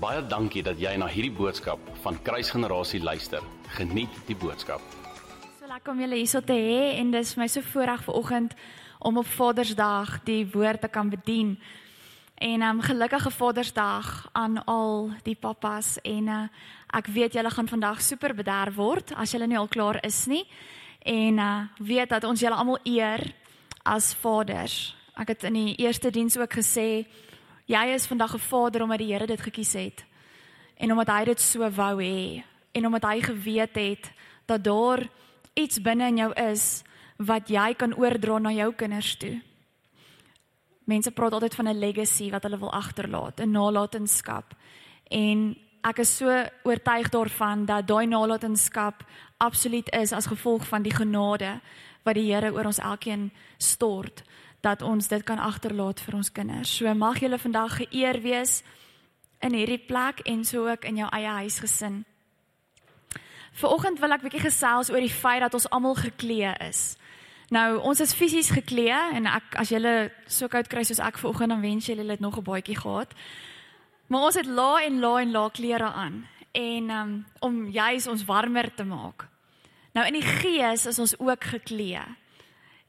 Baie dankie dat jy na hierdie boodskap van Kruisgenerasie luister. Geniet die boodskap. So lekker om julle hierso te hê en dis vir my so voorreg vanoggend om op Vadersdag die woord te kan bedien. En um gelukkige Vadersdag aan al die pappas en uh, ek weet julle gaan vandag super bederf word as julle nie al klaar is nie. En uh weet dat ons julle almal eer as vaders. Ek het in die eerste diens ook gesê jy is vandag 'n vader omdat die Here dit gekies het en omdat hy dit so wou hê en omdat hy geweet het dat daar iets binne in jou is wat jy kan oordra na jou kinders toe. Mense praat altyd van 'n legacy wat hulle wil agterlaat, 'n nalatenskap. En ek is so oortuig daarvan dat daai nalatenskap absoluut is as gevolg van die genade wat die Here oor ons elkeen stort dat ons dit kan agterlaat vir ons kinders. So mag julle vandag geëer wees in hierdie plek en so ook in jou eie huisgesin. Vanoggend wil ek bietjie gesels oor die feit dat ons almal geklee is. Nou, ons is fisies geklee en ek as julle so koud kry soos ek vanoggend dan wens julle het nog 'n baadjie gehad. Maar ons het la en la en la klere aan en um, om juis ons warmer te maak. Nou in die gees is ons ook geklee.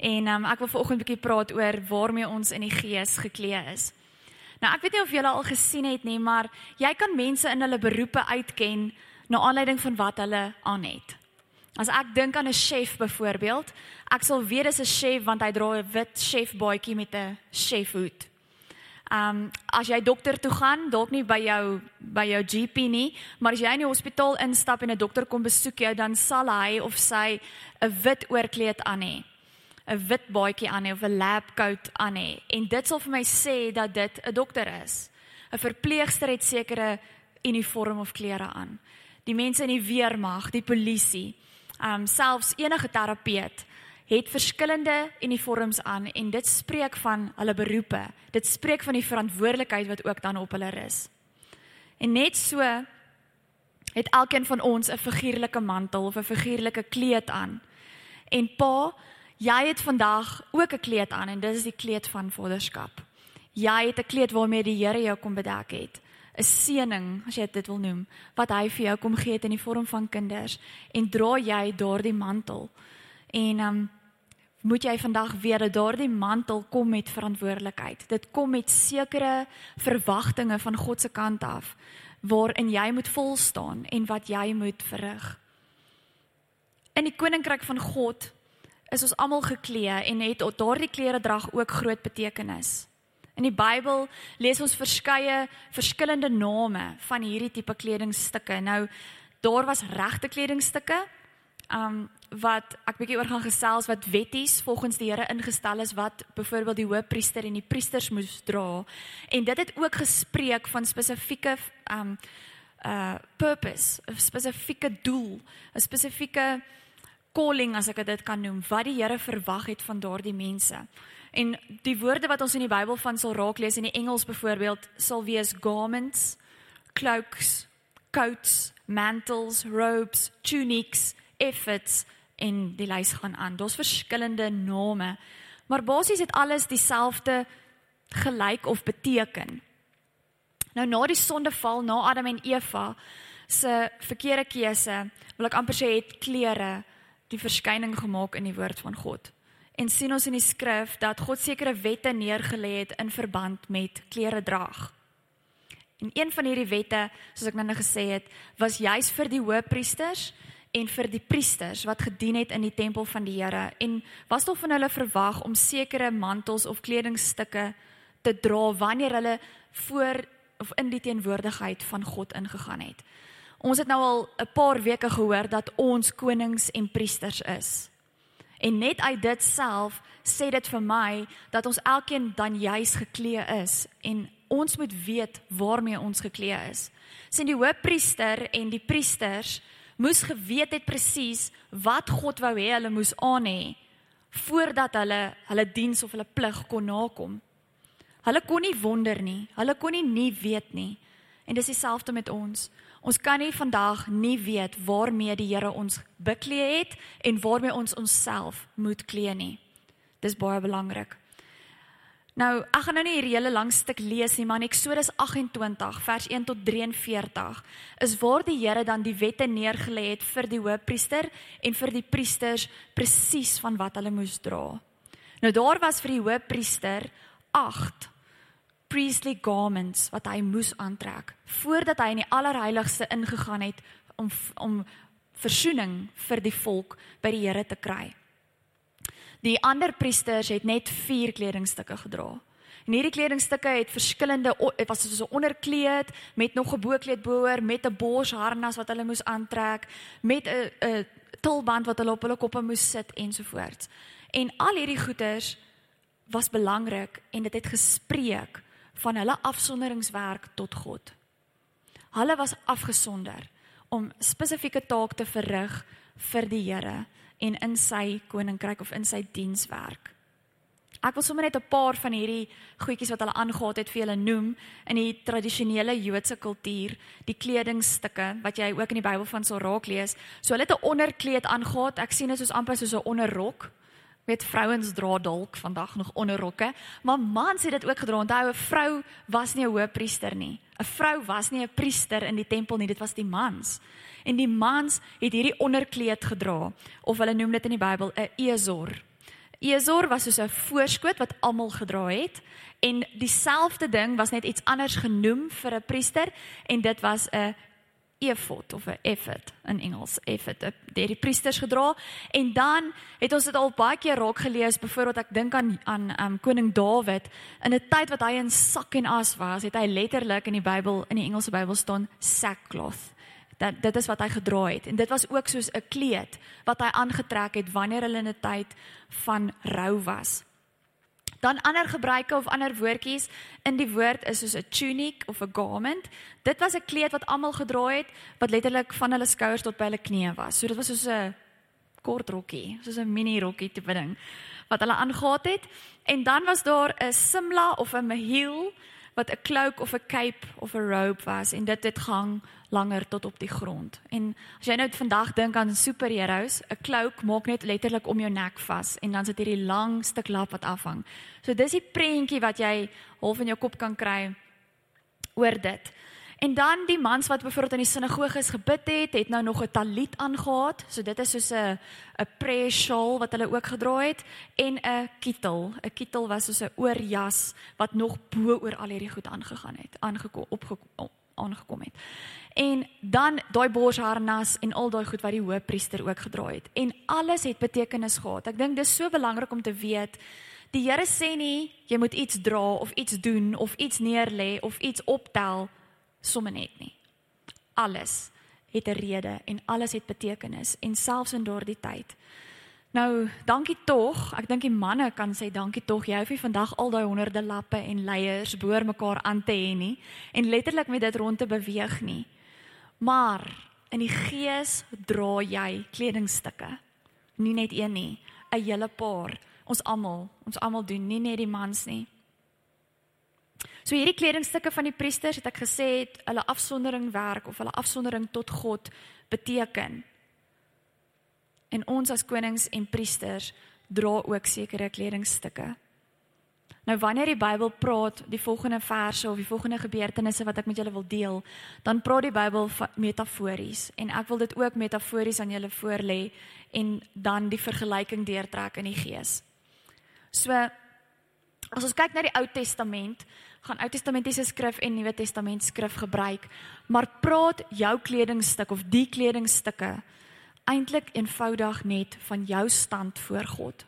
En um, ek wil vanoggend 'n bietjie praat oor waarmee ons in die gees geklee is. Nou ek weet nie of julle al gesien het nie, maar jy kan mense in hulle beroepe uitken na aanleiding van wat hulle aan het. As ek dink aan 'n chef byvoorbeeld, ek sal weet dis 'n chef want hy dra 'n wit chef baadjie met 'n chefhoed. Um as jy dokter toe gaan, dalk nie by jou by jou GP nie, maar as jy in die hospitaal instap en 'n dokter kom besoek jou, dan sal hy of sy 'n wit oorkleed aan hê. 'n wit baadjie aan hê of 'n lab coat aan hê. En dit sal vir my sê dat dit 'n dokter is. 'n Verpleegster het sekere uniform of klere aan. Die mense in die weermag, die polisie, um selfs enige terapeut het verskillende uniforms aan en dit spreek van hulle beroepe. Dit spreek van die verantwoordelikheid wat ook dan op hulle rus. En net so het elkeen van ons 'n figuurlike mantel of 'n figuurlike kleed aan. En pa, jy het vandag ook 'n kleed aan en dit is die kleed van vaderskap. Jy het 'n kleed waarmee die Here jou kom bedek het. 'n Seëning, as jy dit wil noem, wat hy vir jou kom gee het in die vorm van kinders en dra jy daardie mantel. En um moet jy vandag weet dat daardie mantel kom met verantwoordelikheid. Dit kom met sekere verwagtinge van God se kant af waarin jy moet vol staan en wat jy moet verrig. In die koninkryk van God is ons almal geklee en het daardie klere drag ook groot betekenis. In die Bybel lees ons verskeie verskillende name van hierdie tipe kledingstukke. Nou daar was regte kledingstukke um wat ek bietjie oor gaan gesels wat wetties volgens die Here ingestel is wat byvoorbeeld die hoofpriester en die priesters moes dra en dit het ook gespreek van spesifieke um uh purpose, 'n spesifieke doel, 'n spesifieke calling as ek dit kan noem, wat die Here verwag het van daardie mense. En die woorde wat ons in die Bybel van sal raak lees in die Engels byvoorbeeld sal wees garments, cloaks, coats, mantles, robes, tunics, efforts en die lys gaan aan. Daar's verskillende name, maar basies het alles dieselfde gelyk of beteken. Nou na die sondeval, na Adam en Eva se verkeerde keuse, wil ek amper sê het klere die verskyning gemaak in die woord van God. En sien ons in die skrif dat God sekere wette neergelê het in verband met klere draag. En een van hierdie wette, soos ek nou gesê het, was juis vir die hoëpriesters en vir die priesters wat gedien het in die tempel van die Here en was tog van hulle verwag om sekere mantels of kledingstukke te dra wanneer hulle voor of in die teenwoordigheid van God ingegaan het. Ons het nou al 'n paar weke gehoor dat ons konings en priesters is. En net uit dit self sê dit vir my dat ons elkeen dan juis geklee is en ons moet weet waarmee ons geklee is. Sien die hoofpriester en die priesters moes geweet het presies wat God wou hê hulle moes aan hê voordat hulle hulle diens of hulle plig kon nakom. Hulle kon nie wonder nie, hulle kon nie nie weet nie. En dis dieselfde met ons. Ons kan nie vandag nie weet waarmee die Here ons beklee het en waarmee ons onsself moet klee nie. Dis baie belangrik. Nou, ek gaan nou nie hierdie hele lang stuk lees nie, maar in Eksodus 28 vers 1 tot 43 is waar die Here dan die wette neergelê het vir die hoofpriester en vir die priesters presies van wat hulle moes dra. Nou daar was vir die hoofpriester 8 priestly garments wat hy moes aantrek voordat hy in die allerheiligste ingegaan het om om versoening vir die volk by die Here te kry. Die ander priesters het net 4 kledingstukke gedra. En hierdie kledingstukke het verskillende dit was soos 'n onderkleed met nog 'n bokleed boor met 'n borsharnas wat hulle moes aantrek, met 'n 'n tulband wat hulle op hulle koppe moes sit ensovoorts. En al hierdie goeders was belangrik en dit het gespreek van hulle afsonderingswerk tot God. Hulle was afgesonder om spesifieke taak te verrig vir die Here en in sy koninkryk of in sy dienswerk. Ek wil sommer net 'n paar van hierdie goedjies wat hulle aangegaat het vir julle noem in die tradisionele Joodse kultuur, die kledingstukke wat jy ook in die Bybel van sal raak lees. So hulle het 'n onderkleed aangegaat. Ek sien dit soos amper soos 'n onderrok. Met vrouens dra dalk vandag nog onderrokke, maar mans het dit ook gedra. Onthou, 'n vrou was nie 'n hoëpriester nie. 'n Vrou was nie 'n priester in die tempel nie, dit was die mans. En die mans het hierdie onderkleed gedra of hulle noem dit in die Bybel 'n ezor. Ezor was soos 'n voorskoot wat almal gedra het en dieselfde ding was net iets anders genoem vir 'n priester en dit was 'n efod of 'n ephod in Engels ephod deur die priesters gedra. En dan het ons dit al baie keer raak gelees byvoorbeeld ek dink aan aan um, koning Dawid. In 'n tyd wat hy in sak en as was het hy letterlik in die Bybel in die Engelse Bybel staan sackcloth. Dat dit is wat hy gedra het. En dit was ook soos 'n kleed wat hy aangetrek het wanneer hulle in 'n tyd van rou was. Dan ander gebruike of ander woordjies in die woord is soos 'n tunic of 'n garment. Dit was 'n kleed wat almal gedra het wat letterlik van hulle skouers tot by hulle knieë was. So dit was soos 'n kort rokkie, soos 'n mini rokkie tipe ding wat hulle aangetree het. En dan was daar 'n simla of 'n mahil wat 'n cloak of 'n cape of 'n robe was en dit het gehang langer tot op die grond. En as jy nou vandag dink aan superheroes, 'n cloak maak net letterlik om jou nek vas en dan sit hierdie lang stuk lap wat afhang. So dis die prentjie wat jy half in jou kop kan kry oor dit. En dan die mans wat byvoorbeeld in die sinagoges gebid het, het nou nog 'n talit aangetree. So dit is soos 'n 'n prayer shawl wat hulle ook gedra het en 'n kittel. 'n Kittel was soos 'n oorjas wat nog bo oor al hierdie goed aangegaan het, aangekom opgekom aangekom het. En dan daai borsharnas en al daai goed wat die hoofpriester ook gedra het. En alles het betekenis gehad. Ek dink dis so belangrik om te weet die Here sê nie jy moet iets dra of iets doen of iets neerlê of iets optel sommer net nie. Alles het 'n rede en alles het betekenis en selfs in daardie tyd. Nou, dankie tog. Ek dink die manne kan sê dankie tog. Jy hoef nie vandag al daai honderde lappe en leiers boor mekaar aan te hê nie en letterlik met dit rond te beweeg nie. Maar in die gees dra jy kledingstukke. Nie net een nie, 'n hele paar. Ons almal, ons almal doen, nie net die mans nie. So hierdie kledingstukke van die priesters het ek gesê het hulle afsondering werk of hulle afsondering tot God beteken. En ons as konings en priesters dra ook sekere kledingstukke. Nou wanneer die Bybel praat, die volgende verse of die volgende gebeurtenisse wat ek met julle wil deel, dan praat die Bybel metafories en ek wil dit ook metafories aan julle voorlê en dan die vergelyking deurtrek in die gees. So as ons kyk na die Ou Testament, gaan Ou Testamentiese skrif en Nuwe Testament skrif gebruik, maar praat jou kledingstuk of die kledingstukke eintlik eenvoudig net van jou stand voor God,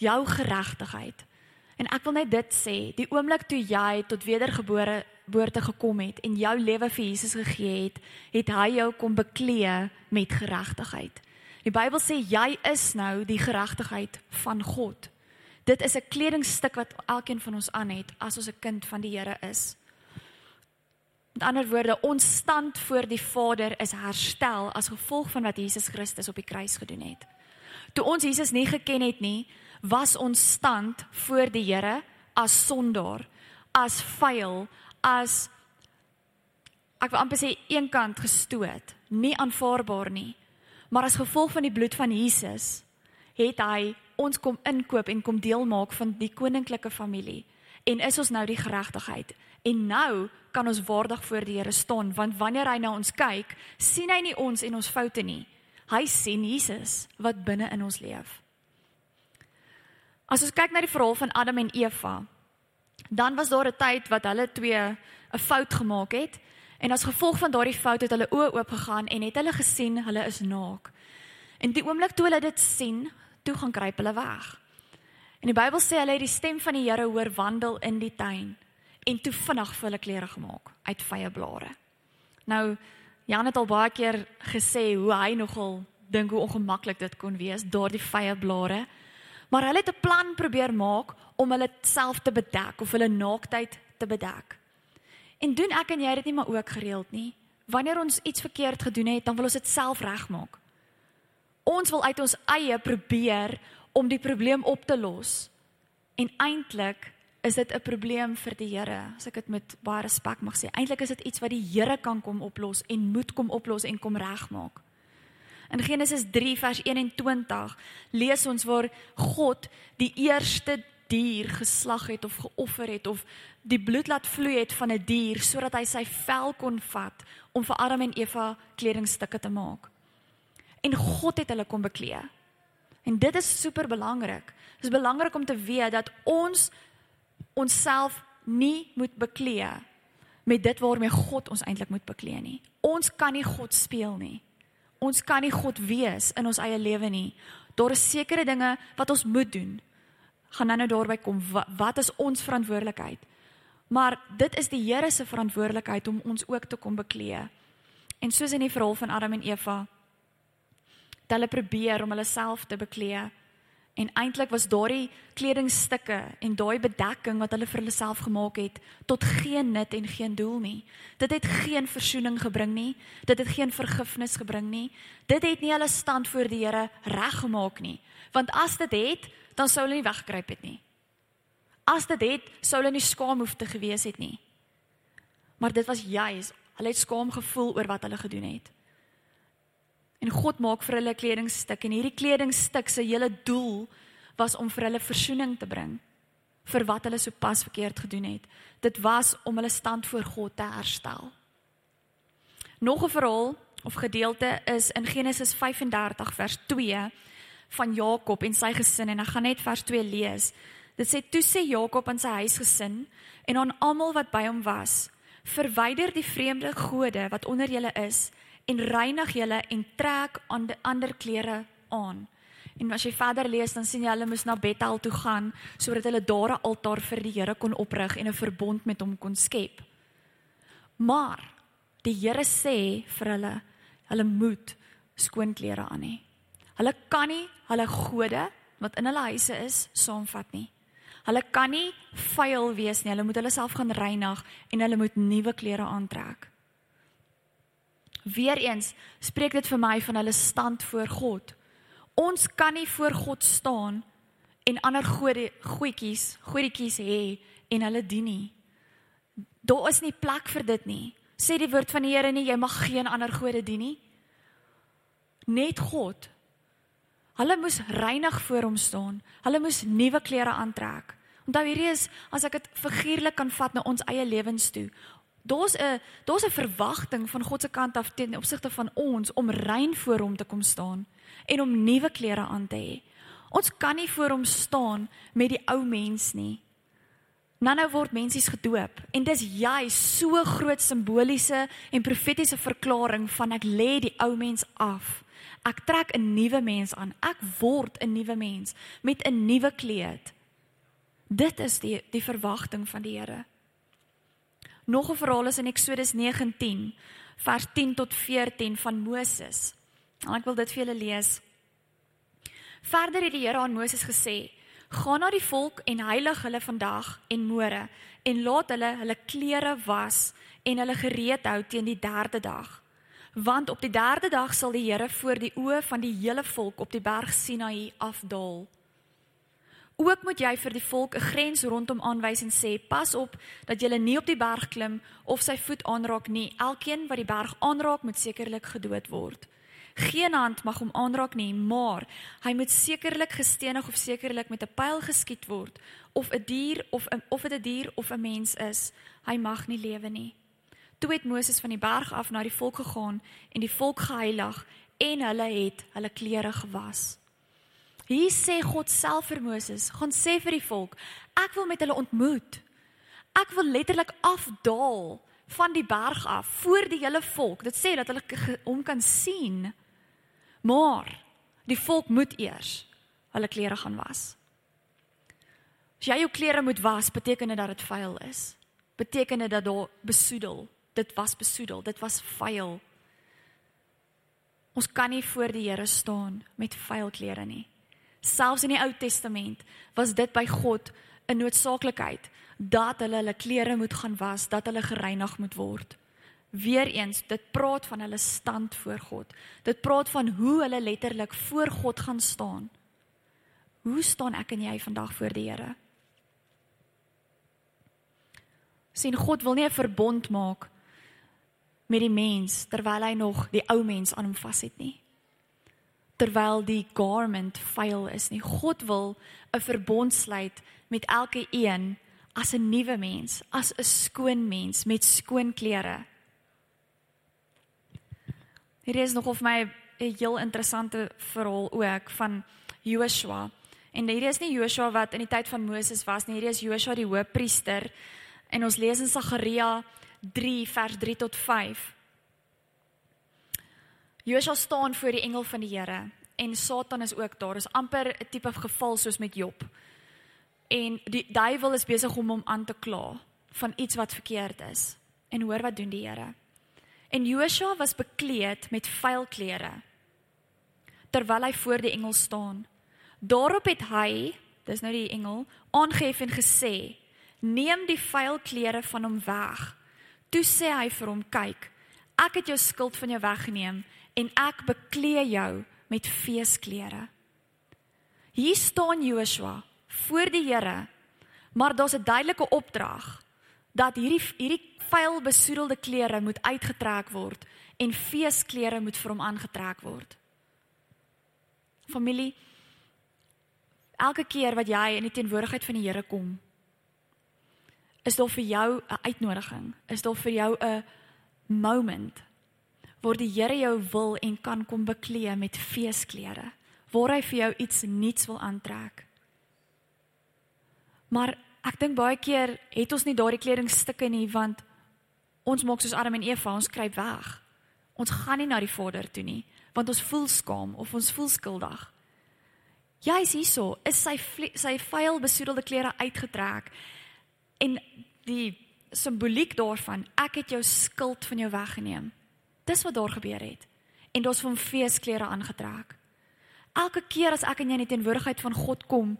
jou geregtigheid. En ek wil net dit sê, die oomblik toe jy tot wedergebore geboorte gekom het en jou lewe vir Jesus gegee het, het hy jou kom beklee met geregtigheid. Die Bybel sê jy is nou die geregtigheid van God. Dit is 'n kledingstuk wat elkeen van ons aan het as ons 'n kind van die Here is. Met ander woorde, ons stand voor die Vader is herstel as gevolg van wat Jesus Christus op die kruis gedoen het. Toe ons Jesus nie geken het nie, was ons stand voor die Here as sondaar, as vuil, as ek wil amper sê eenkant gestoot, nie aanvaarbaar nie. Maar as gevolg van die bloed van Jesus het hy ons kom inkoop en kom deel maak van die koninklike familie En is ons nou die geregtigheid? En nou kan ons waardig voor die Here staan want wanneer hy na ons kyk, sien hy nie ons en ons foute nie. Hy sien Jesus wat binne in ons leef. As ons kyk na die verhaal van Adam en Eva, dan was daar 'n tyd wat hulle twee 'n fout gemaak het en as gevolg van daardie fout het hulle oë oop gegaan en het hulle gesien hulle is naak. En die oomblik toe hulle dit sien, toe gaan kruip hulle weg. En die Bybel sê hulle het die stem van die Here hoor wandel in die tuin en toe vinnig vir hulle klere gemaak uit vye blare. Nou Jan het al baie keer gesê hoe hy nogal dink hoe ongemaklik dit kon wees daardie vye blare. Maar hulle het 'n plan probeer maak om hulle self te bedek of hulle naaktheid te bedek. En doen ek en jy dit nie maar ook gereeld nie. Wanneer ons iets verkeerd gedoen het, dan wil ons dit self regmaak. Ons wil uit ons eie probeer om die probleem op te los. En eintlik is dit 'n probleem vir die Here, as ek dit met baie respek mag sê. Eintlik is dit iets wat die Here kan kom oplos en moet kom oplos en kom regmaak. In Genesis 3 vers 21 lees ons waar God die eerste dier geslag het of geoffer het of die bloed laat vloei het van 'n dier sodat hy sy vel kon vat om vir Adam en Eva kledingstukke te maak. En God het hulle kom beklee. En dit is super belangrik. Dit is belangrik om te weet dat ons onsself nie moet beklee met dit waarmee God ons eintlik moet beklee nie. Ons kan nie God speel nie. Ons kan nie God wees in ons eie lewe nie. Daar is sekere dinge wat ons moet doen. Gaan nou nou daarby kom wat, wat is ons verantwoordelikheid? Maar dit is die Here se verantwoordelikheid om ons ook te kom beklee. En soos in die verhaal van Adam en Eva, dat hulle probeer om hulle self te beklee En eintlik was daardie kledingstukke en daai bedekking wat hulle vir hulle self gemaak het tot geen nut en geen doel nie. Dit het geen verzoening gebring nie. Dit het geen vergifnis gebring nie. Dit het nie hulle stand voor die Here reggemaak nie. Want as dit het, dan sou hulle nie weggekruip het nie. As dit het, sou hulle nie skaam hoef te gewees het nie. Maar dit was juis, hulle het skaam gevoel oor wat hulle gedoen het. En God maak vir hulle kledingstuk en hierdie kledingstuk se hele doel was om vir hulle verzoening te bring vir wat hulle sopas verkeerd gedoen het. Dit was om hulle stand voor God te herstel. Nog 'n verhaal of gedeelte is in Genesis 35 vers 2 van Jakob en sy gesin en ek gaan net vers 2 lees. Dit sê toe sê Jakob aan sy huisgesin en aan almal wat by hom was: Verwyder die vreemde gode wat onder julle is en reinig julle en trek aan ander klere aan. En as jy verder lees dan sien jy hulle moes na Bethel toe gaan sodat hulle daar 'n altaar vir die Here kon oprig en 'n verbond met hom kon skep. Maar die Here sê vir hulle, hulle moet skoon klere aan hê. Hulle kan nie hulle gode wat in hulle huise is saamvat nie. Hulle kan nie vuil wees nie. Hulle moet hulle self gaan reinig en hulle moet nuwe klere aantrek. Weereens spreek dit vir my van hulle stand voor God. Ons kan nie voor God staan en ander gode goedjies, goedjies hê en hulle dien nie. Daar is nie plek vir dit nie. Sê die woord van die Here nie jy mag geen ander gode dien nie. Net God. Hulle moes reinig voor hom staan. Hulle moes nuwe klere aantrek. Onthou hierdie is as ek dit figuurlik kan vat na ons eie lewens toe. Daar's 'n daar's 'n verwagting van God se kant af teen opsigte van ons om rein voor hom te kom staan en om nuwe klere aan te hê. Ons kan nie voor hom staan met die ou mens nie. Nou nou word mensies gedoop en dis jy so groot simboliese en profetiese verklaring van ek lê die ou mens af. Ek trek 'n nuwe mens aan. Ek word 'n nuwe mens met 'n nuwe kleed. Dit is die die verwagting van die Here. Nog 'n verhaal is in Eksodus 19 vers 10 tot 14 van Moses. En ek wil dit vir julle lees. Verder het die Here aan Moses gesê: "Gaan na die volk en heilig hulle vandag en môre en laat hulle hulle klere was en hulle gereed hou teen die 3de dag. Want op die 3de dag sal die Here voor die oë van die hele volk op die berg Sinaï afdaal." Ook moet jy vir die volk 'n grens rondom aanwys en sê: "Pas op dat jy nie op die berg klim of sy voet aanraak nie. Elkeen wat die berg aanraak, moet sekerlik gedood word." Geen hand mag hom aanraak nie, maar hy moet sekerlik gestenig of sekerlik met 'n pyl geskiet word of 'n dier of 'n of dit 'n dier of 'n mens is. Hy mag nie lewe nie. Toe het Moses van die berg af na die volk gegaan en die volk geheilig en hulle het hulle klere gewas. Hier sê God self vir Moses, gaan sê vir die volk, ek wil met hulle ontmoet. Ek wil letterlik afdaal van die berg af voor die hele volk. Dit sê dat hulle hom kan sien. Maar die volk moet eers hulle klere gaan was. As jy jou klere moet was, beteken dit dat dit vuil is. Beteken dit dat daar besoedel. Dit was besoedel, dit was vuil. Ons kan nie voor die Here staan met vuil klere nie. Selfs in die Ou Testament was dit by God 'n noodsaaklikheid dat hulle hulle klere moet gaan was, dat hulle gereinig moet word. Weereens, dit praat van hulle stand voor God. Dit praat van hoe hulle letterlik voor God gaan staan. Hoe staan ek en jy vandag voor die Here? Sien God wil nie 'n verbond maak met die mens terwyl hy nog die ou mens aan hom vashet nie terwyl die garment vuil is nie. God wil 'n verbond sluit met elke een as 'n nuwe mens, as 'n skoon mens met skoon klere. Hier is nog of my 'n heel interessante verhaal ook van Joshua. En hier is nie Joshua wat in die tyd van Moses was nie, hier is Joshua die hoofpriester. En ons lees in Sagaria 3 vers 3 tot 5. Joshua staan voor die engel van die Here en Satan is ook daar. Is amper 'n tipe geval soos met Job. En die duiwel is besig om hom aan te kla van iets wat verkeerd is. En hoor wat doen die Here? En Joshua was bekleed met vuil klere terwyl hy voor die engel staan. Daarop het hy, dis nou die engel, aangehef en gesê: "Neem die vuil klere van hom weg." Toe sê hy vir hom: "Kyk, ek het jou skuld van jou weggeneem en ek beklee jou met feesklere. Hier staan Joshua voor die Here, maar daar's 'n duidelike opdrag dat hierdie hierdie vuil besoedelde klere moet uitgetrek word en feesklere moet vir hom aangetrek word. Familie, elke keer wat jy in die teenwoordigheid van die Here kom, is daar vir jou 'n uitnodiging, is daar vir jou 'n moment waar die Here jou wil en kan kom beklee met feesklere, waar hy vir jou iets nuuts wil aantrek. Maar ek dink baie keer het ons nie daardie kledingstukke nie want ons maak soos Adam en Eva, ons kruip weg. Ons gaan nie na die Vader toe nie want ons voel skaam of ons voel skuldig. Is hierso, is sy sy vuil besoedelde klere uitgetrek en die simboliek daarvan, ek het jou skuld van jou weggeneem. Dis wat daar gebeur het. En daar's van feesklere aangetrek. Elke keer as ek in jou teenwoordigheid van God kom,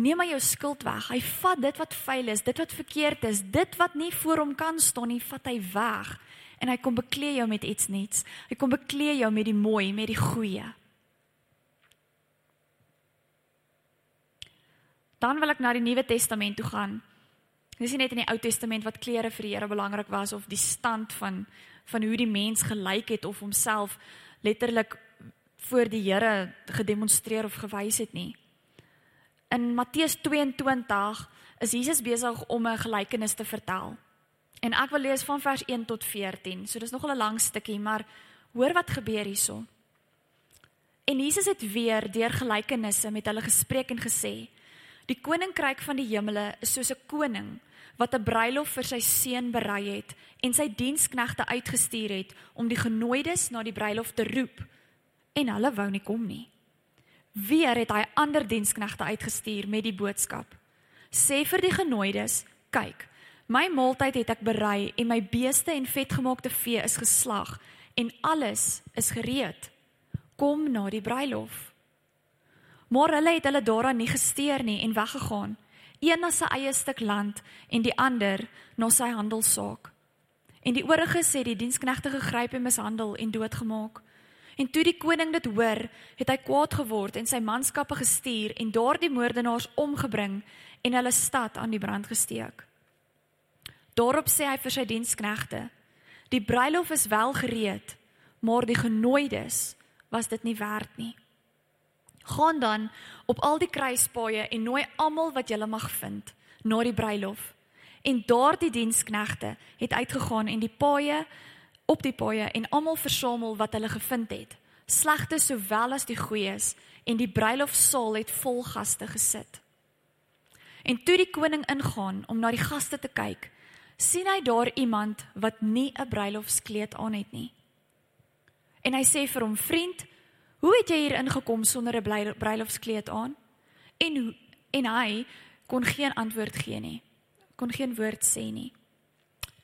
neem hy jou skuld weg. Hy vat dit wat vuil is, dit wat verkeerd is, dit wat nie voor hom kan staan nie, vat hy weg. En hy kom beklee jou met iets nuuts. Hy kom beklee jou met die mooi, met die goeie. Dan wil ek na die Nuwe Testament toe gaan. Dis nie net in die Ou Testament wat klere vir die Here belangrik was of die stand van van hoe die mens gelyk het of homself letterlik voor die Here gedemonstreer of gewys het nie. In Matteus 22 is Jesus besig om 'n gelykenis te vertel. En ek wil lees van vers 1 tot 14. So dis nog 'n lang stukkie, maar hoor wat gebeur hierso. En Jesus het weer deur gelykenisse met hulle gespreek en gesê: Die koninkryk van die hemele is soos 'n koning wat 'n bruilof vir sy seun berei het en sy diensknegte uitgestuur het om die genooides na die bruilof te roep en hulle wou nie kom nie. Weer het hy ander diensknegte uitgestuur met die boodskap: Sê vir die genooides, kyk, my maaltyd het ek berei en my beeste en vetgemaakte vee is geslag en alles is gereed. Kom na die bruilof. Maar hulle het hulle daaraan nie gesteer nie en weggegaan een na sy eie stuk land en die ander na sy handelssaak. En die ooriges het die diensknegte gegryp en mishandel en doodgemaak. En toe die koning dit hoor, het hy kwaad geword en sy manskappe gestuur en daardie moordenaars omgebring en hulle stad aan die brand gesteek. Daarop sê hy vir sy diensknegte: Die bruilof is wel gereed, maar die genooides was dit nie werd nie. Gaan dan op al die kruispaaie en nooi almal wat jy mag vind na die bruilof. En daardie diensknegte het uitgegaan en die paaie op die paaie en almal versamel wat hulle gevind het. Slegte sowel as die goeies en die bruilofsaal het vol gaste gesit. En toe die koning ingaan om na die gaste te kyk, sien hy daar iemand wat nie 'n bruilofskleed aan het nie. En hy sê vir hom: "Vriend, hoe het jy hier ingekom sonder 'n bruilofskleed aan?" En en hy kon geen antwoord gee nie. Kon geen woord sê nie.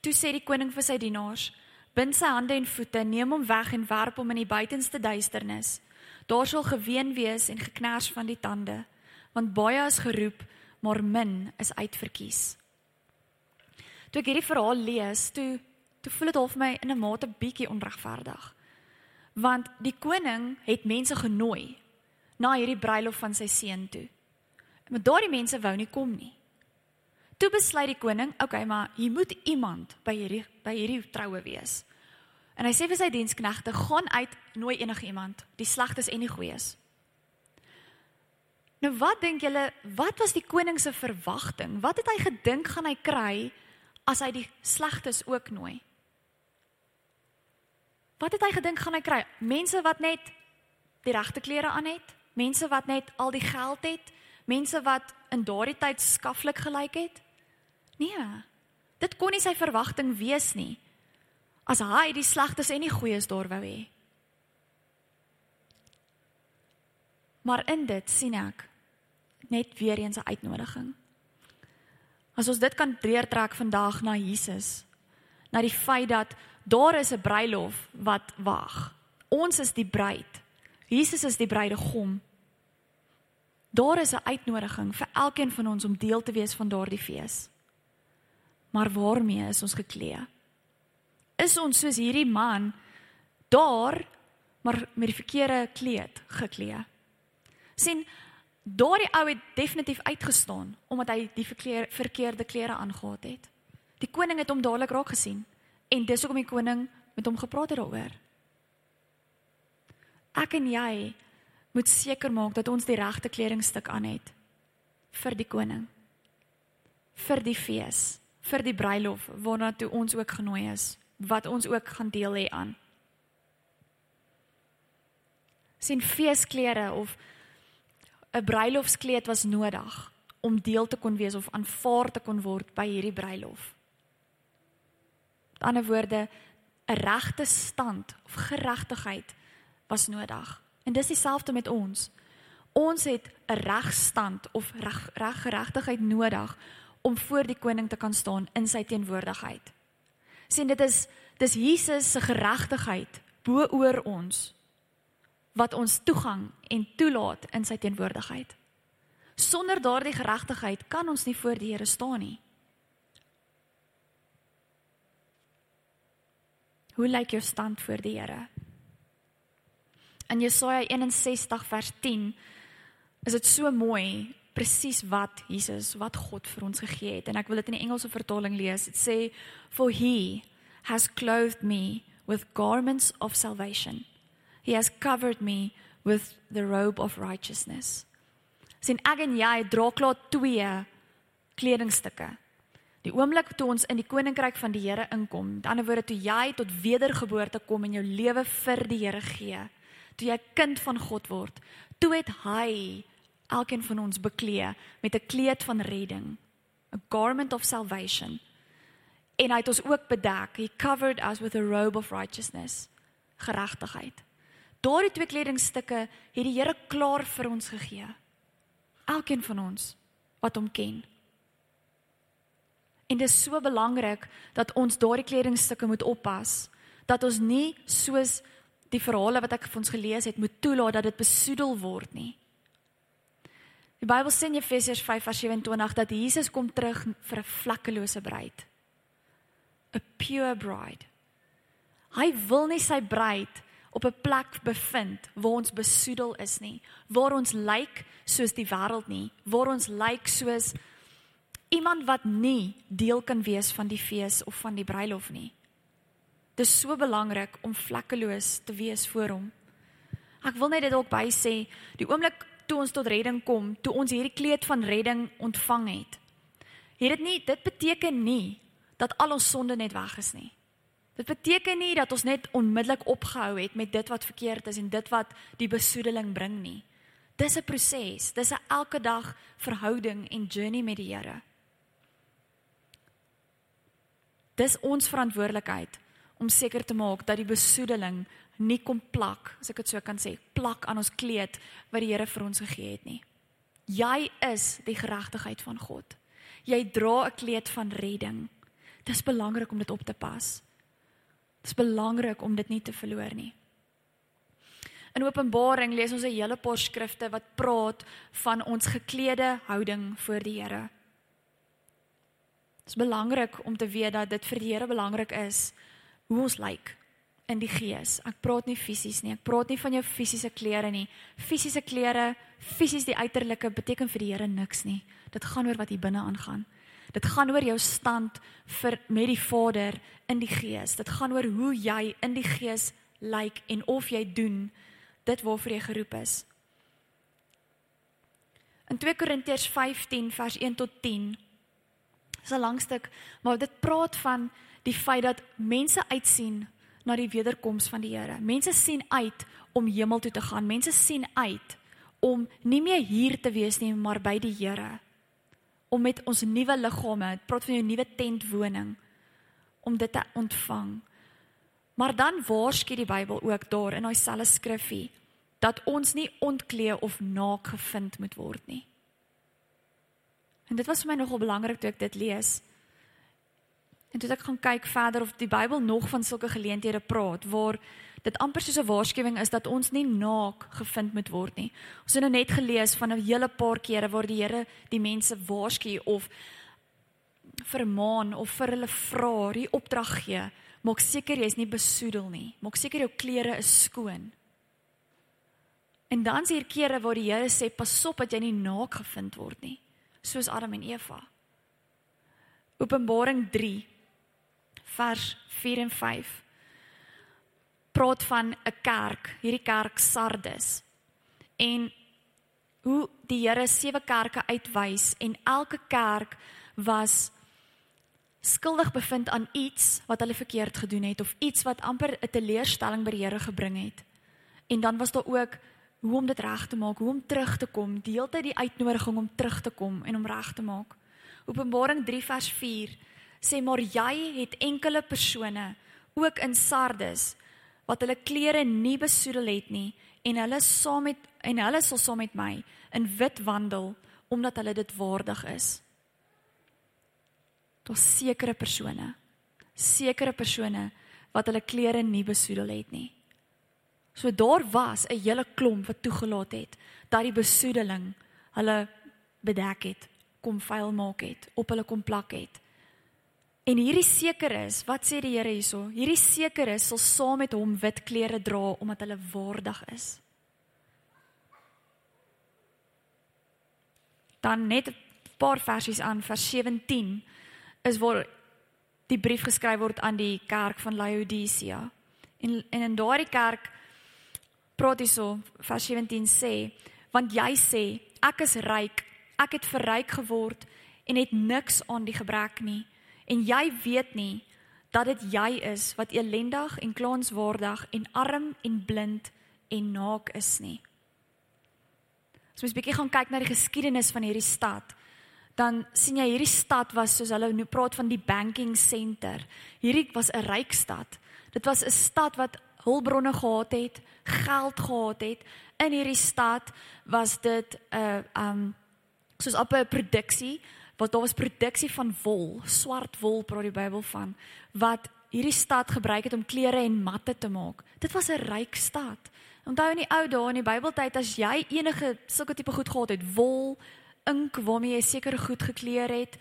Toe sê die koning vir sy dienaars: "Bind sy hande en voete, neem hom weg en werp hom in die buitenste duisternis. Daar sal geween wees en geknars van die tande, want baie is geroep, maar min is uitverkies." Toe ek hierdie verhaal lees, toe toe voel dit half my in 'n mate bietjie onregverdig. Want die koning het mense genooi na hierdie bruilof van sy seun toe. Maar daardie mense wou nie kom nie. Toe besluit die koning, oké, okay, maar hier moet iemand by hierdie by hierdie troue wees. En hy sê vir sy diensknegte, gaan uit, nooi enige iemand, die slegtes en die goeies. Nou wat dink julle, wat was die koning se verwagting? Wat het hy gedink gaan hy kry as hy die slegtes ook nooi? Wat het hy gedink gaan hy kry? Mense wat net die regte klere aan het, mense wat net al die geld het, mense wat in daardie tyd skaflik gelyk het? Nee. Dit kon nie sy verwagting wees nie. As hy die slegtes en die goeies daar wou hê. Maar in dit sien ek net weer eens 'n uitnodiging. As ons dit kan deurtrek vandag na Jesus, na die feit dat daar is 'n bruilof wat wag. Ons is die bruid. Jesus is die bruidegom. Daar is 'n uitnodiging vir elkeen van ons om deel te wees van daardie fees. Maar waarmee is ons geklee? Is ons soos hierdie man daar maar met die verkeerde kleed geklee? sien Daardie ou het definitief uitgestaan omdat hy die verkeerde klere aangetree het. Die koning het hom dadelik raak gesien en dis hoekom die koning met hom gepraat het daaroor. Ek en jy moet seker maak dat ons die regte kledingstuk aan het vir die koning. vir die fees, vir die bruilof waarna toe ons ook genooi is, wat ons ook gaan deel hê aan. Sien feesklere of 'n bruilofskleed was nodig om deel te kon wees of aanvaar te kon word by hierdie bruilof. Met ander woorde, 'n regte stand of geregtigheid was nodig. En dis dieselfde met ons. Ons het 'n regstand of reg reggeregtigheid nodig om voor die koning te kan staan in sy teenwoordigheid. sien dit is dis Jesus se geregtigheid bo oor ons wat ons toegang en toelaat in sy teenwoordigheid. Sonder daardie geregtigheid kan ons nie voor die Here staan nie. Hoe lyk jou stand voor die Here? In Jesaja 61 vers 10 is dit so mooi presies wat Jesus, wat God vir ons gegee het en ek wil dit in die Engelse vertaling lees. Dit sê for he has clothed me with garments of salvation He has covered me with the robe of righteousness. Sien ek en jy dra klaar twee kledingstukke. Die oomblik toe ons in die koninkryk van die Here inkom, met ander woorde toe jy tot wedergeboorte kom en jou lewe vir die Here gee, toe jy kind van God word, toe het hy elkeen van ons beklee met 'n kleed van redding, a garment of salvation. En hy het ons ook bedek. He covered us with a robe of righteousness, geregtigheid. Daardie twee kledingstukke het die Here klaar vir ons gegee. Elkeen van ons wat hom ken. En dit is so belangrik dat ons daardie kledingstukke moet oppas dat ons nie soos die verhale wat ek vir ons gelees het moet toelaat dat dit besoedel word nie. Die Bybel sê in Efesiërs 5:27 dat Jesus kom terug vir 'n vlekkelose bruid. A pure bride. Hy wil nie sy bruid op 'n plek bevind waar ons besoedel is nie, waar ons lyk soos die wêreld nie, waar ons lyk soos iemand wat nie deel kan wees van die fees of van die bruilof nie. Dit is so belangrik om vlekkeloos te wees voor hom. Ek wil net dit ook by sê, die oomblik toe ons tot redding kom, toe ons hierdie kleed van redding ontvang het. Het dit nie dit beteken nie dat al ons sonde net weg is nie. Dit beteken nie dat ons net onmiddellik opgehou het met dit wat verkeerd is en dit wat die besoedeling bring nie. Dis 'n proses, dis 'n elke dag verhouding en journey met die Here. Dis ons verantwoordelikheid om seker te maak dat die besoedeling nie kom plak, as ek dit so kan sê, plak aan ons kleed wat die Here vir ons gegee het nie. Jy is die geregtigheid van God. Jy dra 'n kleed van redding. Dit is belangrik om dit op te pas. Dit is belangrik om dit nie te verloor nie. In Openbaring lees ons 'n hele paar skrifte wat praat van ons geklede houding voor die Here. Dit is belangrik om te weet dat dit vir die Here belangrik is hoe ons lyk in die gees. Ek praat nie fisies nie. Ek praat nie van jou fisiese klere nie. Fisiese klere, fisies die uiterlike beteken vir die Here niks nie. Dit gaan oor wat hier binne aangaan. Dit gaan oor jou stand vir met die Vader in die gees. Dit gaan oor hoe jy in die gees lyk en of jy doen dit waarvoor jy geroep is. In 2 Korintiërs 15 vers 1 tot 10 is 'n lang stuk, maar dit praat van die feit dat mense uitsien na die wederkoms van die Here. Mense sien uit om hemel toe te gaan. Mense sien uit om nie meer hier te wees nie, maar by die Here. Om met ons nuwe liggame, dit praat van jou nuwe tentwoning, om dit te ontvang. Maar dan waarsku die Bybel ook daar in daai selfe skriffie dat ons nie ontklee of naak gevind moet word nie. En dit was vir my nogal belangrik toe ek dit lees. En toe ek gaan kyk verder of die Bybel nog van sulke geleenthede praat waar dit amper soos 'n waarskuwing is dat ons nie naak gevind moet word nie. Ons het nou net gelees van 'n hele paar kere waar die Here die mense waarsku of vermaan of vir hulle vra, die opdrag gee, maak seker jy's nie besoedel nie. Maak seker jou klere is skoon. En dan is hier kere waar die Here sê pas op dat jy nie naak gevind word nie soos Adam en Eva. Openbaring 3 vers 4 en 5 praat van 'n kerk, hierdie kerk Sardes. En hoe die Here sewe kerke uitwys en elke kerk was skuldig bevind aan iets wat hulle verkeerd gedoen het of iets wat amper 'n teleurstelling by die Here gebring het. En dan was daar ook hoe om dit reg te maak, hoe om terug te kom, deeltyd die uitnodiging om terug te kom en om reg te maak. Openbaring 3 vers 4 sê maar jy het enkele persone ook in Sardes wat hulle klere nie besoedel het nie en hulle saam met en hulle sal saam met my in wit wandel omdat hulle dit waardig is. Daar's sekere persone, sekere persone wat hulle klere nie besoedel het nie. So daar was 'n hele klomp wat toegelaat het dat die besoedeling hulle bedek het, kom vuil maak het, op hulle kom plak het. En hierdie seker is, wat sê die Here hierso? Hierdie seker is sal saam met hom wit klere dra omdat hulle waardig is. Dan net 'n paar versies aan vers 17 is waar die brief geskryf word aan die kerk van Laodicea. En, en in daardie kerk praat hy so vers 17 sê want jy sê ek is ryk. Ek het verryk geword en het niks aan die gebrek nie. En jy weet nie dat dit jy is wat elendig en klaanswaardig en arm en blind en naak is nie. As mens bietjie gaan kyk na die geskiedenis van hierdie stad dan sien jy hierdie stad was soos hulle nou praat van die banking center. Hierdie was 'n ryk stad. Dit was 'n stad wat hulpbronne gehad het, geld gehad het. In hierdie stad was dit 'n uh, um soos op 'n produksie, wat daar was produksie van wol, swart wol praat die Bybel van, wat hierdie stad gebruik het om klere en matte te maak. Dit was 'n ryk stad. Onthou in die ou dae in die Bybeltyd as jy enige sulke tipe goed gehad het, wol, ink waarmee jy seker goed gekleer het,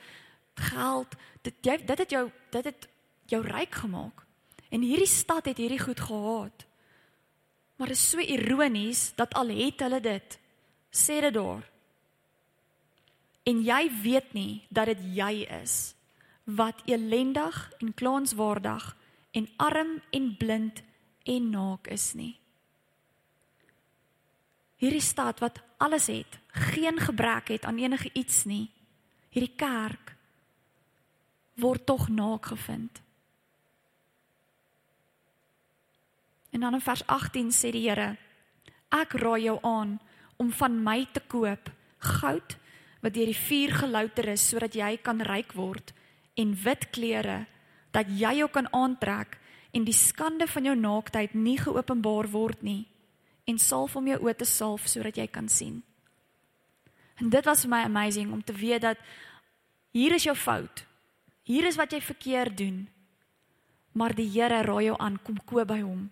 geld, dit jy dit het jou dit het jou ryk gemaak. En hierdie stad het hierdie goed gehad. Maar dit is so ironies dat al het hulle dit, sê dit daar. En jy weet nie dat dit jy is wat elendig en klaanswaardig en arm en blind en naak is nie. Hierdie stad wat alles het, geen gebrek het aan enige iets nie. Hierdie kerk word tog naak gevind. En dan in vers 18 sê die Here: Ek raai jou aan om van my te koop goud wat deur die vuur gelouter is sodat jy kan ryk word en wit klere dat jy jou kan aantrek en die skande van jou naaktheid nie geopenbaar word nie en salf om jou oë te salf sodat jy kan sien. En dit was vir my amazing om te weet dat hier is jou fout. Hier is wat jy verkeerd doen. Maar die Here raai jou aan kom koop by hom.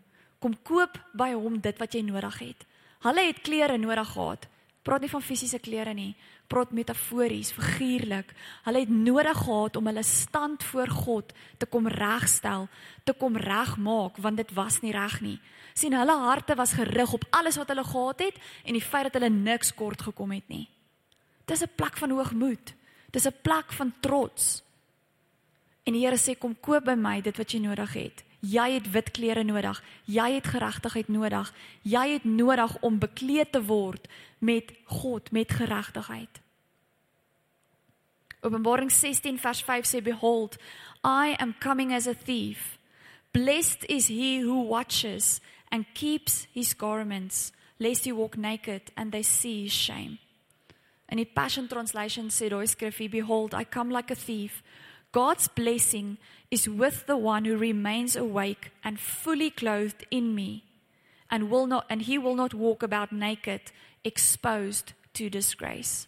Kom koop by hom dit wat jy nodig het. Hulle het klere nodig gehad. Praat nie van fisiese klere nie. Praat metafories, figuurlik. Hulle het nodig gehad om hulle stand voor God te kom regstel, te kom regmaak want dit was nie reg nie. sien hulle harte was gerig op alles wat hulle gehad het en die feit dat hulle niks kort gekom het nie. Dis 'n plek van hoogmoed. Dis 'n plek van trots. En die Here sê kom koop by my dit wat jy nodig het. Jy het wit klere nodig. Jy het geregtigheid nodig. Jy het nodig om bekleed te word met God, met geregtigheid. Openbaring 16 vers 5 sê behold, I am coming as a thief. Blessed is he who watches and keeps his garments lest he walk naked and they see his shame. In die Passion Translation sê daai skrifgie behold, I come like a thief. God's blessing is with the one who remains awake and fully clothed in me and will not and he will not walk about naked exposed to disgrace.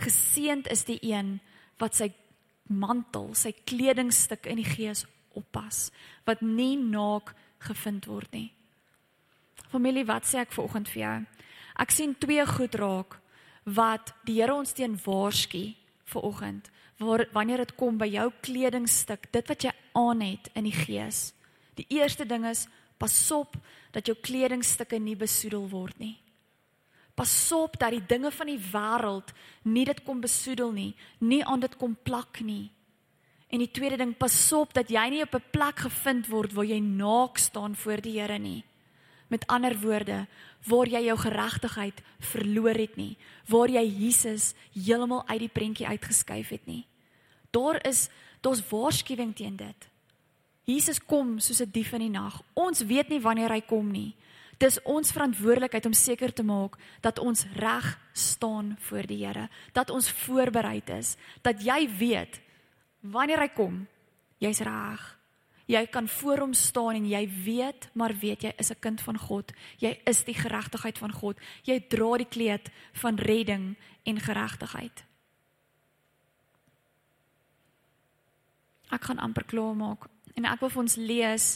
Geseend is die een wat sy mantel, sy kledingstuk in die gees oppas, wat nie naak gevind word nie. Familie, wat sê ek vanoggend vir jou? Ek sien twee goed raak wat die Here ons teen waarsku vanoggend waar wanneer dit kom by jou kledingstuk, dit wat jy aan het in die gees. Die eerste ding is pasop dat jou kledingstukke nie besoedel word nie. Pasop dat die dinge van die wêreld nie dit kom besoedel nie, nie aan dit kom plak nie. En die tweede ding, pasop dat jy nie op 'n plek gevind word waar jy naak staan voor die Here nie. Met ander woorde, waar jy jou geregtigheid verloor het nie, waar jy Jesus heeltemal uit die prentjie uitgeskuif het nie. Daar is daar's waarskuwing teen dit. Jesus kom soos 'n dief in die nag. Ons weet nie wanneer hy kom nie. Dis ons verantwoordelikheid om seker te maak dat ons reg staan voor die Here, dat ons voorbereid is, dat jy weet wanneer hy kom, jy's reg. Jy kan voor hom staan en jy weet, maar weet jy is 'n kind van God. Jy is die geregtigheid van God. Jy dra die kleed van redding en geregtigheid. Ek gaan amper klaar maak en ek wil vir ons lees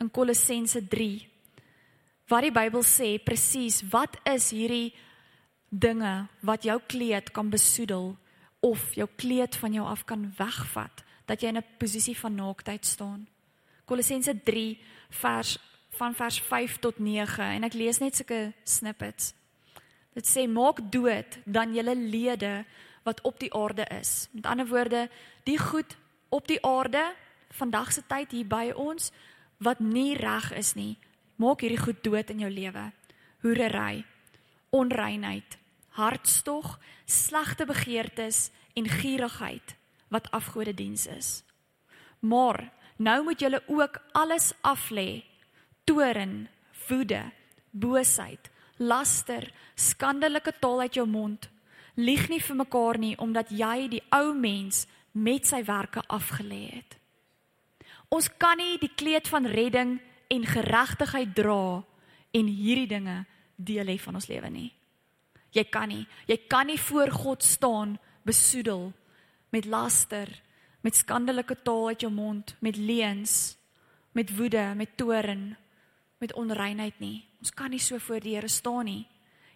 in Kolossense 3 wat die Bybel sê presies wat is hierdie dinge wat jou kleed kan besoedel of jou kleed van jou af kan wegvat dat jy in 'n posisie van naaktheid staan. Kolossense 3 vers van vers 5 tot 9 en ek lees net sulke snippets. Dit sê maak dood dan julle lede wat op die aarde is. Met ander woorde, die goed op die aarde vandag se tyd hier by ons wat nie reg is nie. Maak hierdie goed dood in jou lewe. Hoerery, onreinheid, hartstog, slegte begeertes en gierigheid wat afgodediens is. Maar nou moet julle ook alles aflê. Toorn, woede, boosheid, laster, skandelike taal uit jou mond. Lieg nie vir mekaar nie omdat jy die ou mens met sy werke afgelê het. Ons kan nie die kleed van redding en geregtigheid dra en hierdie dinge deel hê van ons lewe nie. Jy kan nie, jy kan nie voor God staan besoedel met laster, met skandelike taal uit jou mond, met leuns, met woede, met toorn, met onreinheid nie. Ons kan nie so voor die Here staan nie.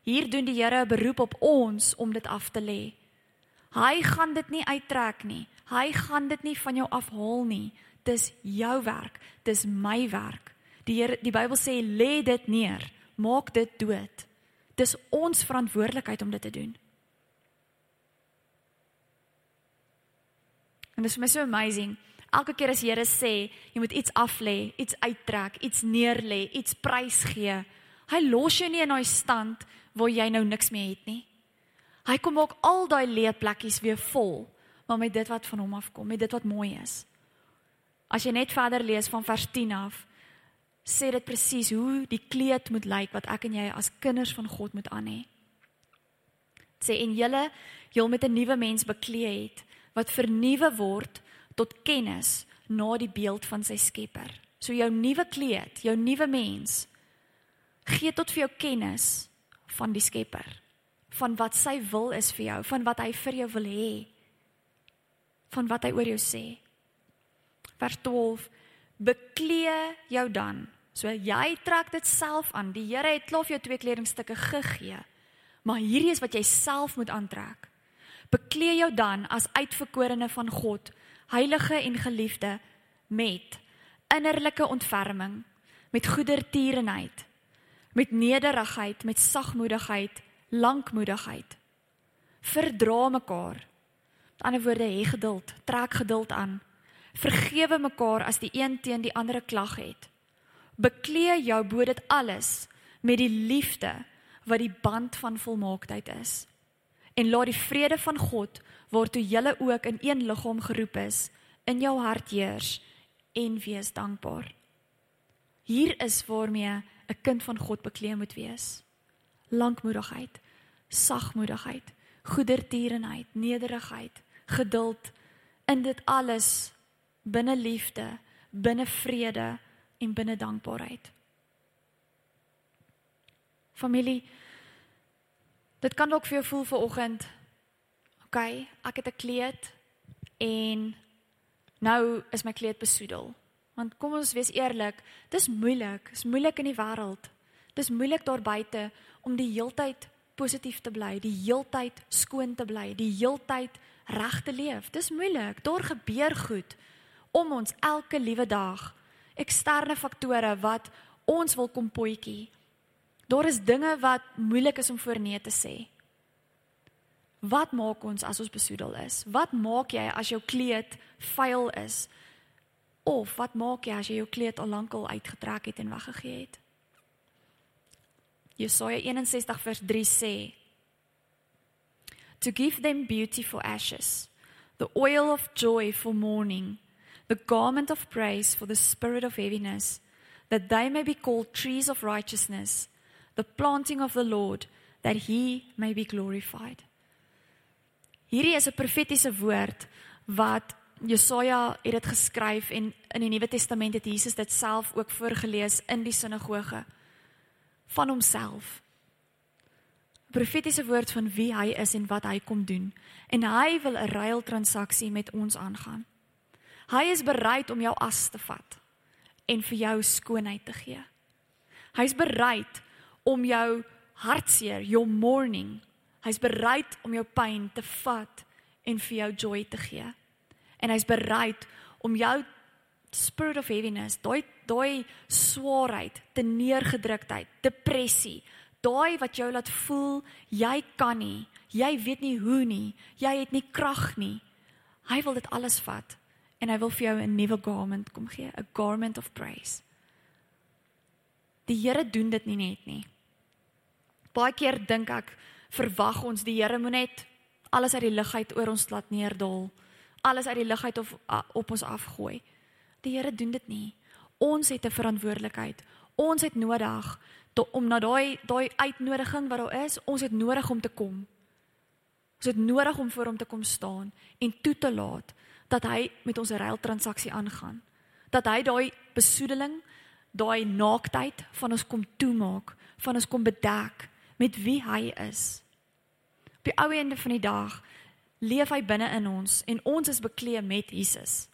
Hier doen die Here 'n beroep op ons om dit af te lê. Hy gaan dit nie uittrek nie. Hy gaan dit nie van jou afhaal nie. Dis jou werk. Dis my werk. Die Here die Bybel sê lê dit neer. Maak dit dood. Dis ons verantwoordelikheid om dit te doen. En dit is my so amazing. Elke keer as die Here sê jy moet iets af lê, iets uittrek, iets neer lê, iets prys gee, Hy los jou nie in daai stand waar jy nou niks meer het nie. Hy kom maak al daai leë plekkies weer vol, maar met dit wat van hom afkom, met dit wat mooi is. As jy net verder lees van vers 10 af, sê dit presies hoe die kleed moet lyk wat ek en jy as kinders van God moet aan hê. Sê en julle jul met 'n nuwe mens bekleed het wat vernuwe word tot kennis na die beeld van sy Skepper. So jou nuwe kleed, jou nuwe mens gee tot vir jou kennis van die Skepper, van wat sy wil is vir jou, van wat hy vir jou wil hê, van wat hy oor jou sê. Vers 12: Beklee jou dan. So jy trek dit self aan. Die Here het klaar vir jou twee kledingstukke gegee. Maar hierdie is wat jy self moet aantrek. Beklee jou dan as uitverkorene van God, heilige en geliefde met innerlike ontferming, met goedertierenheid, met nederigheid, met sagmoedigheid, lankmoedigheid. Verdra mekaar. Met ander woorde, hê geduld, trek geduld aan. Vergewe mekaar as die een teen die ander klag het. Beklee jou bo dit alles met die liefde wat die band van volmaaktheid is. En laat die vrede van God waartoe julle ook in een liggaam geroep is, in jou hart heers en wees dankbaar. Hier is waarmee 'n kind van God bekleed moet wees. Lankmoedigheid, sagmoedigheid, goedertierenheid, nederigheid, geduld in dit alles binne liefde, binne vrede en binne dankbaarheid. Familie, dit kan dalk vir jou voel vanoggend. OK, ek het 'n kleed en nou is my kleed besoedel. Want kom ons wees eerlik, dis moeilik, dis moeilik in die wêreld. Dis moeilik daar buite om die heeltyd positief te bly, die heeltyd skoon te bly, die heeltyd reg te leef. Dis moeilik. Daar gebeur goed om ons elke liewe dag. Eksterne faktore wat ons wil kom potjie. Daar is dinge wat moeilik is om voor nee te sê. Wat maak ons as ons besoedel is? Wat maak jy as jou kleed vuil is? Of wat maak jy as jy jou kleed al lankal uitgetrek het en weggegee het? Jesaja 61 vers 3 sê: To give them beauty for ashes, the oil of joy for mourning, the garment of praise for the spirit of heaviness, that they may be called trees of righteousness, the planting of the Lord, that he may be glorified. Hierdie is 'n profetiese woord wat Jesaja het dit geskryf en in die Nuwe Testament het Jesus dit self ook voorgeles in die sinagoge van homself. Profetiese woord van wie hy is en wat hy kom doen. En hy wil 'n ruiltransaksie met ons aangaan. Hy is bereid om jou as te vat en vir jou skoonheid te gee. Hy's bereid om jou hartseer, jou mourning Hy's bereid om jou pyn te vat en vir jou joy te gee. En hy's bereid om jou spirit of heaviness, daai daai swaarheid, te neergedruktheid, depressie, daai wat jou laat voel jy kan nie, jy weet nie hoe nie, jy het nie krag nie. Hy wil dit alles vat en hy wil vir jou 'n nuwe garment kom gee, 'n garment of praise. Die Here doen dit nie net nie. Baie keer dink ek verwag ons die Here moet net alles uit die lug uit oor ons laat neerdal. Alles uit die lug uit of op ons afgooi. Die Here doen dit nie. Ons het 'n verantwoordelikheid. Ons het nodig to, om na daai daai uitnodiging wat daar is, ons het nodig om te kom. Ons het nodig om voor hom te kom staan en toe te laat dat hy met ons ruiltransaksie aangaan. Dat hy daai besoedeling, daai naaktheid van ons kom toemaak, van ons kom bedek met wie hy is. Op die ou einde van die dag leef hy binne in ons en ons is bekleed met Jesus.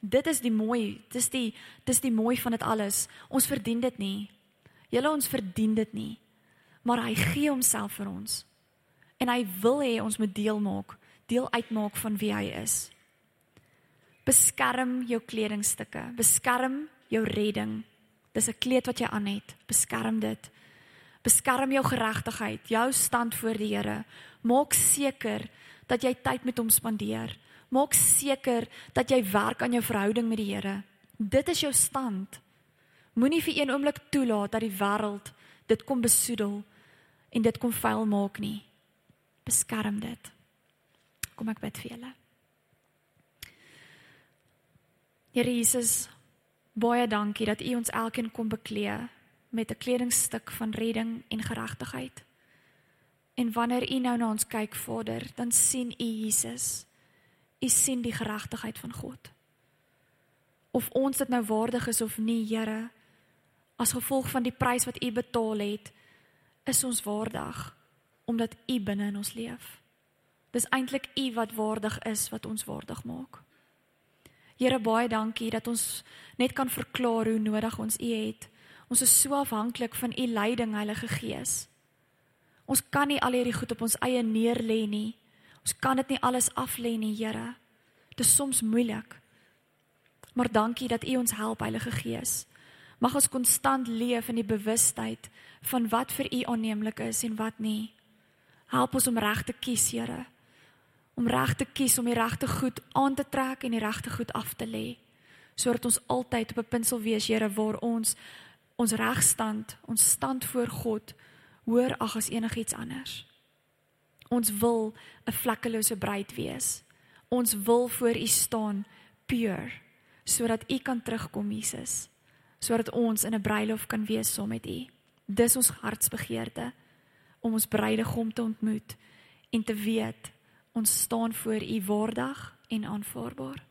Dit is die mooi, dis die dis die mooi van dit alles. Ons verdien dit nie. Julle ons verdien dit nie. Maar hy gee homself vir ons. En hy wil hê ons moet deel maak, deel uitmaak van wie hy is. Beskerm jou kledingstukke, beskerm jou redding. Dis 'n kleed wat jy aan het. Beskerm dit. Beskerm jou geregtigheid, jou stand voor die Here. Maak seker dat jy tyd met hom spandeer. Maak seker dat jy werk aan jou verhouding met die Here. Dit is jou stand. Moenie vir een oomblik toelaat dat die wêreld dit kom besoedel en dit kom vuil maak nie. Beskerm dit. Kom ek bid vir julle. Here Jesus, baie dankie dat U ons elkeen kom beklee met 'n kledingstuk van redding en geregtigheid. En wanneer U nou na ons kyk, Vader, dan sien U Jesus. U sien die geregtigheid van God. Of ons dit nou waardig is of nie, Here, as gevolg van die prys wat U betaal het, is ons waardig omdat U binne in ons leef. Dis eintlik U wat waardig is wat ons waardig maak. Here baie dankie dat ons net kan verklaar hoe nodig ons U het. Ons is so afhanklik van U leiding, Heilige Gees. Ons kan nie al hierdie goed op ons eie neer lê nie. Ons kan dit nie alles af lê nie, Here. Dit is soms moeilik. Maar dankie dat U ons help, Heilige Gees. Mag ons konstant leef in die bewustheid van wat vir U aanneemlik is en wat nie. Help ons om reg te kies, Here. Om reg te kies om die regte goed aan te trek en die regte goed af te lê, sodat ons altyd op 'n punt sal wees, Here, waar ons ons regstand, ons stand voor God hoor ag as enigiets anders. Ons wil 'n vlekkelose bruid wees. Ons wil voor U staan pure sodat U kan terugkom Jesus. Sodat ons in 'n bruilof kan wees saam met U. Dis ons hartsbegeerte om ons bruidegom te ontmoet en te weet ons staan voor U waardig en aanvaarbaar.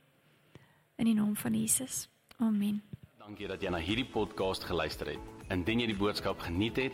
In die naam van Jesus. Amen. Dankie dat jy na hierdie podcast geluister het. Indien jy die boodskap geniet het,